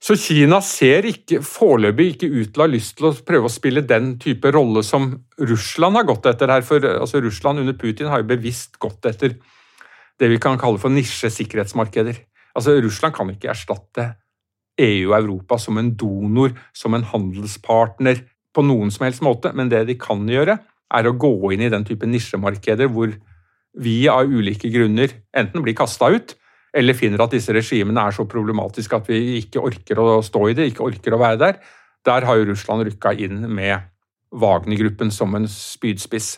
så Kina ser ikke, foreløpig ikke ut til å ha lyst til å prøve å spille den type rolle som Russland har gått etter her. For altså, Russland under Putin har jo bevisst gått etter det vi kan kalle for nisjesikkerhetsmarkeder. Altså, Russland kan ikke erstatte EU og Europa som en donor, som en handelspartner på noen som helst måte, men det de kan gjøre, er å gå inn i den type nisjemarkeder hvor vi av ulike grunner enten blir kasta ut, eller finner at disse regimene er så problematiske at vi ikke orker å stå i det, ikke orker å være der. Der har jo Russland rykka inn med Wagner-gruppen som en spydspiss.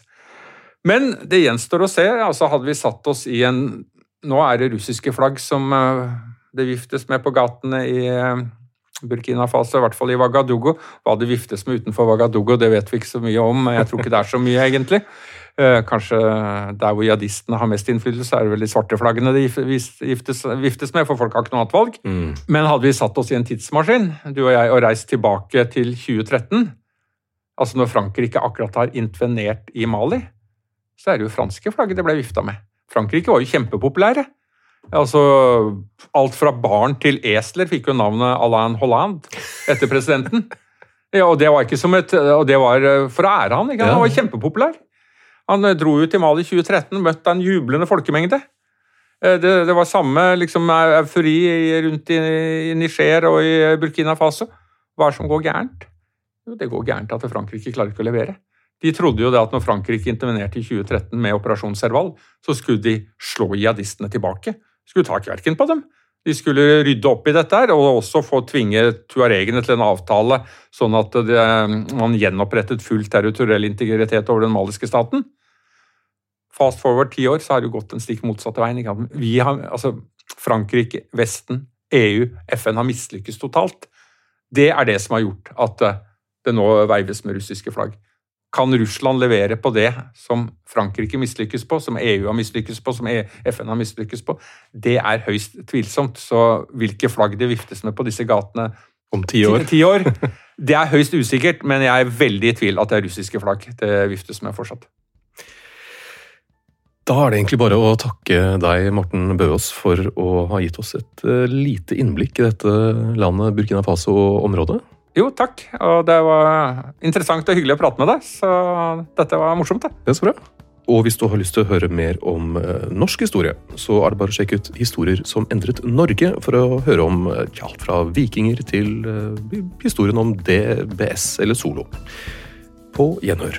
Men det gjenstår å se. altså Hadde vi satt oss i en Nå er det russiske flagg som eh, det viftes med på gatene i eh, Burkina Faso, i hvert fall i Wagadugo. Hva det viftes med utenfor Wagadugo, det vet vi ikke så mye om. Jeg tror ikke det er så mye, egentlig. Eh, kanskje der hvor jihadistene har mest innflytelse, er det vel de svarte flaggene de viftes, viftes med, for folk har ikke noe annet valg. Mm. Men hadde vi satt oss i en tidsmaskin, du og jeg, og reist tilbake til 2013, altså når Frankrike akkurat har intervenert i Mali, så er det jo franske flagget det ble vifta med. Frankrike var jo kjempepopulære. Altså, alt fra barn til esler fikk jo navnet Alain Hollande etter presidenten. Ja, og det var ikke som et, og det var eh, for å ære han. Ikke? Han var kjempepopulær. Han eh, dro jo til Mali i 2013, møtte en jublende folkemengde. Eh, det, det var samme liksom, eufori rundt i, i Niger og i Burkina Faso. Hva er det som går gærent? Jo, det går gærent at Frankrike klarer ikke å levere. De trodde jo det at når Frankrike intervenerte i 2013 med Operasjon Serval, så skulle de slå jihadistene tilbake. Skulle ta kverken på dem. De skulle rydde opp i dette her, og også få tvinge tuaregene til en avtale, sånn at det, man gjenopprettet full territoriell integritet over den maliske staten. Fast forward ti år, så har det gått den stikk motsatte veien. Har, altså, Frankrike, Vesten, EU, FN har mislykkes totalt. Det er det som har gjort at eh, det nå veives med russiske flagg. Kan Russland levere på det som Frankrike mislykkes på, som EU har mislykkes på, som e- FN har mislykkes på? Det er høyst tvilsomt. Så hvilke flagg det viftes med på disse gatene
om ti år.
Ti, ti år det er høyst usikkert, men jeg er veldig i tvil at det er russiske flagg det viftes med fortsatt.
Da er det egentlig bare å takke deg, Morten Bøås, for å ha gitt oss et eh, lite innblikk i dette landet Burkina Faso-området.
Jo, takk. Og det var interessant og hyggelig å prate med deg, så dette var morsomt. det.
Det er så bra. Og hvis du har lyst til å høre mer om eh, norsk historie, så er det bare å sjekke ut Historier som endret Norge, for å høre om eh, alt fra vikinger til eh, historien om DBS eller Solo. På gjenhør.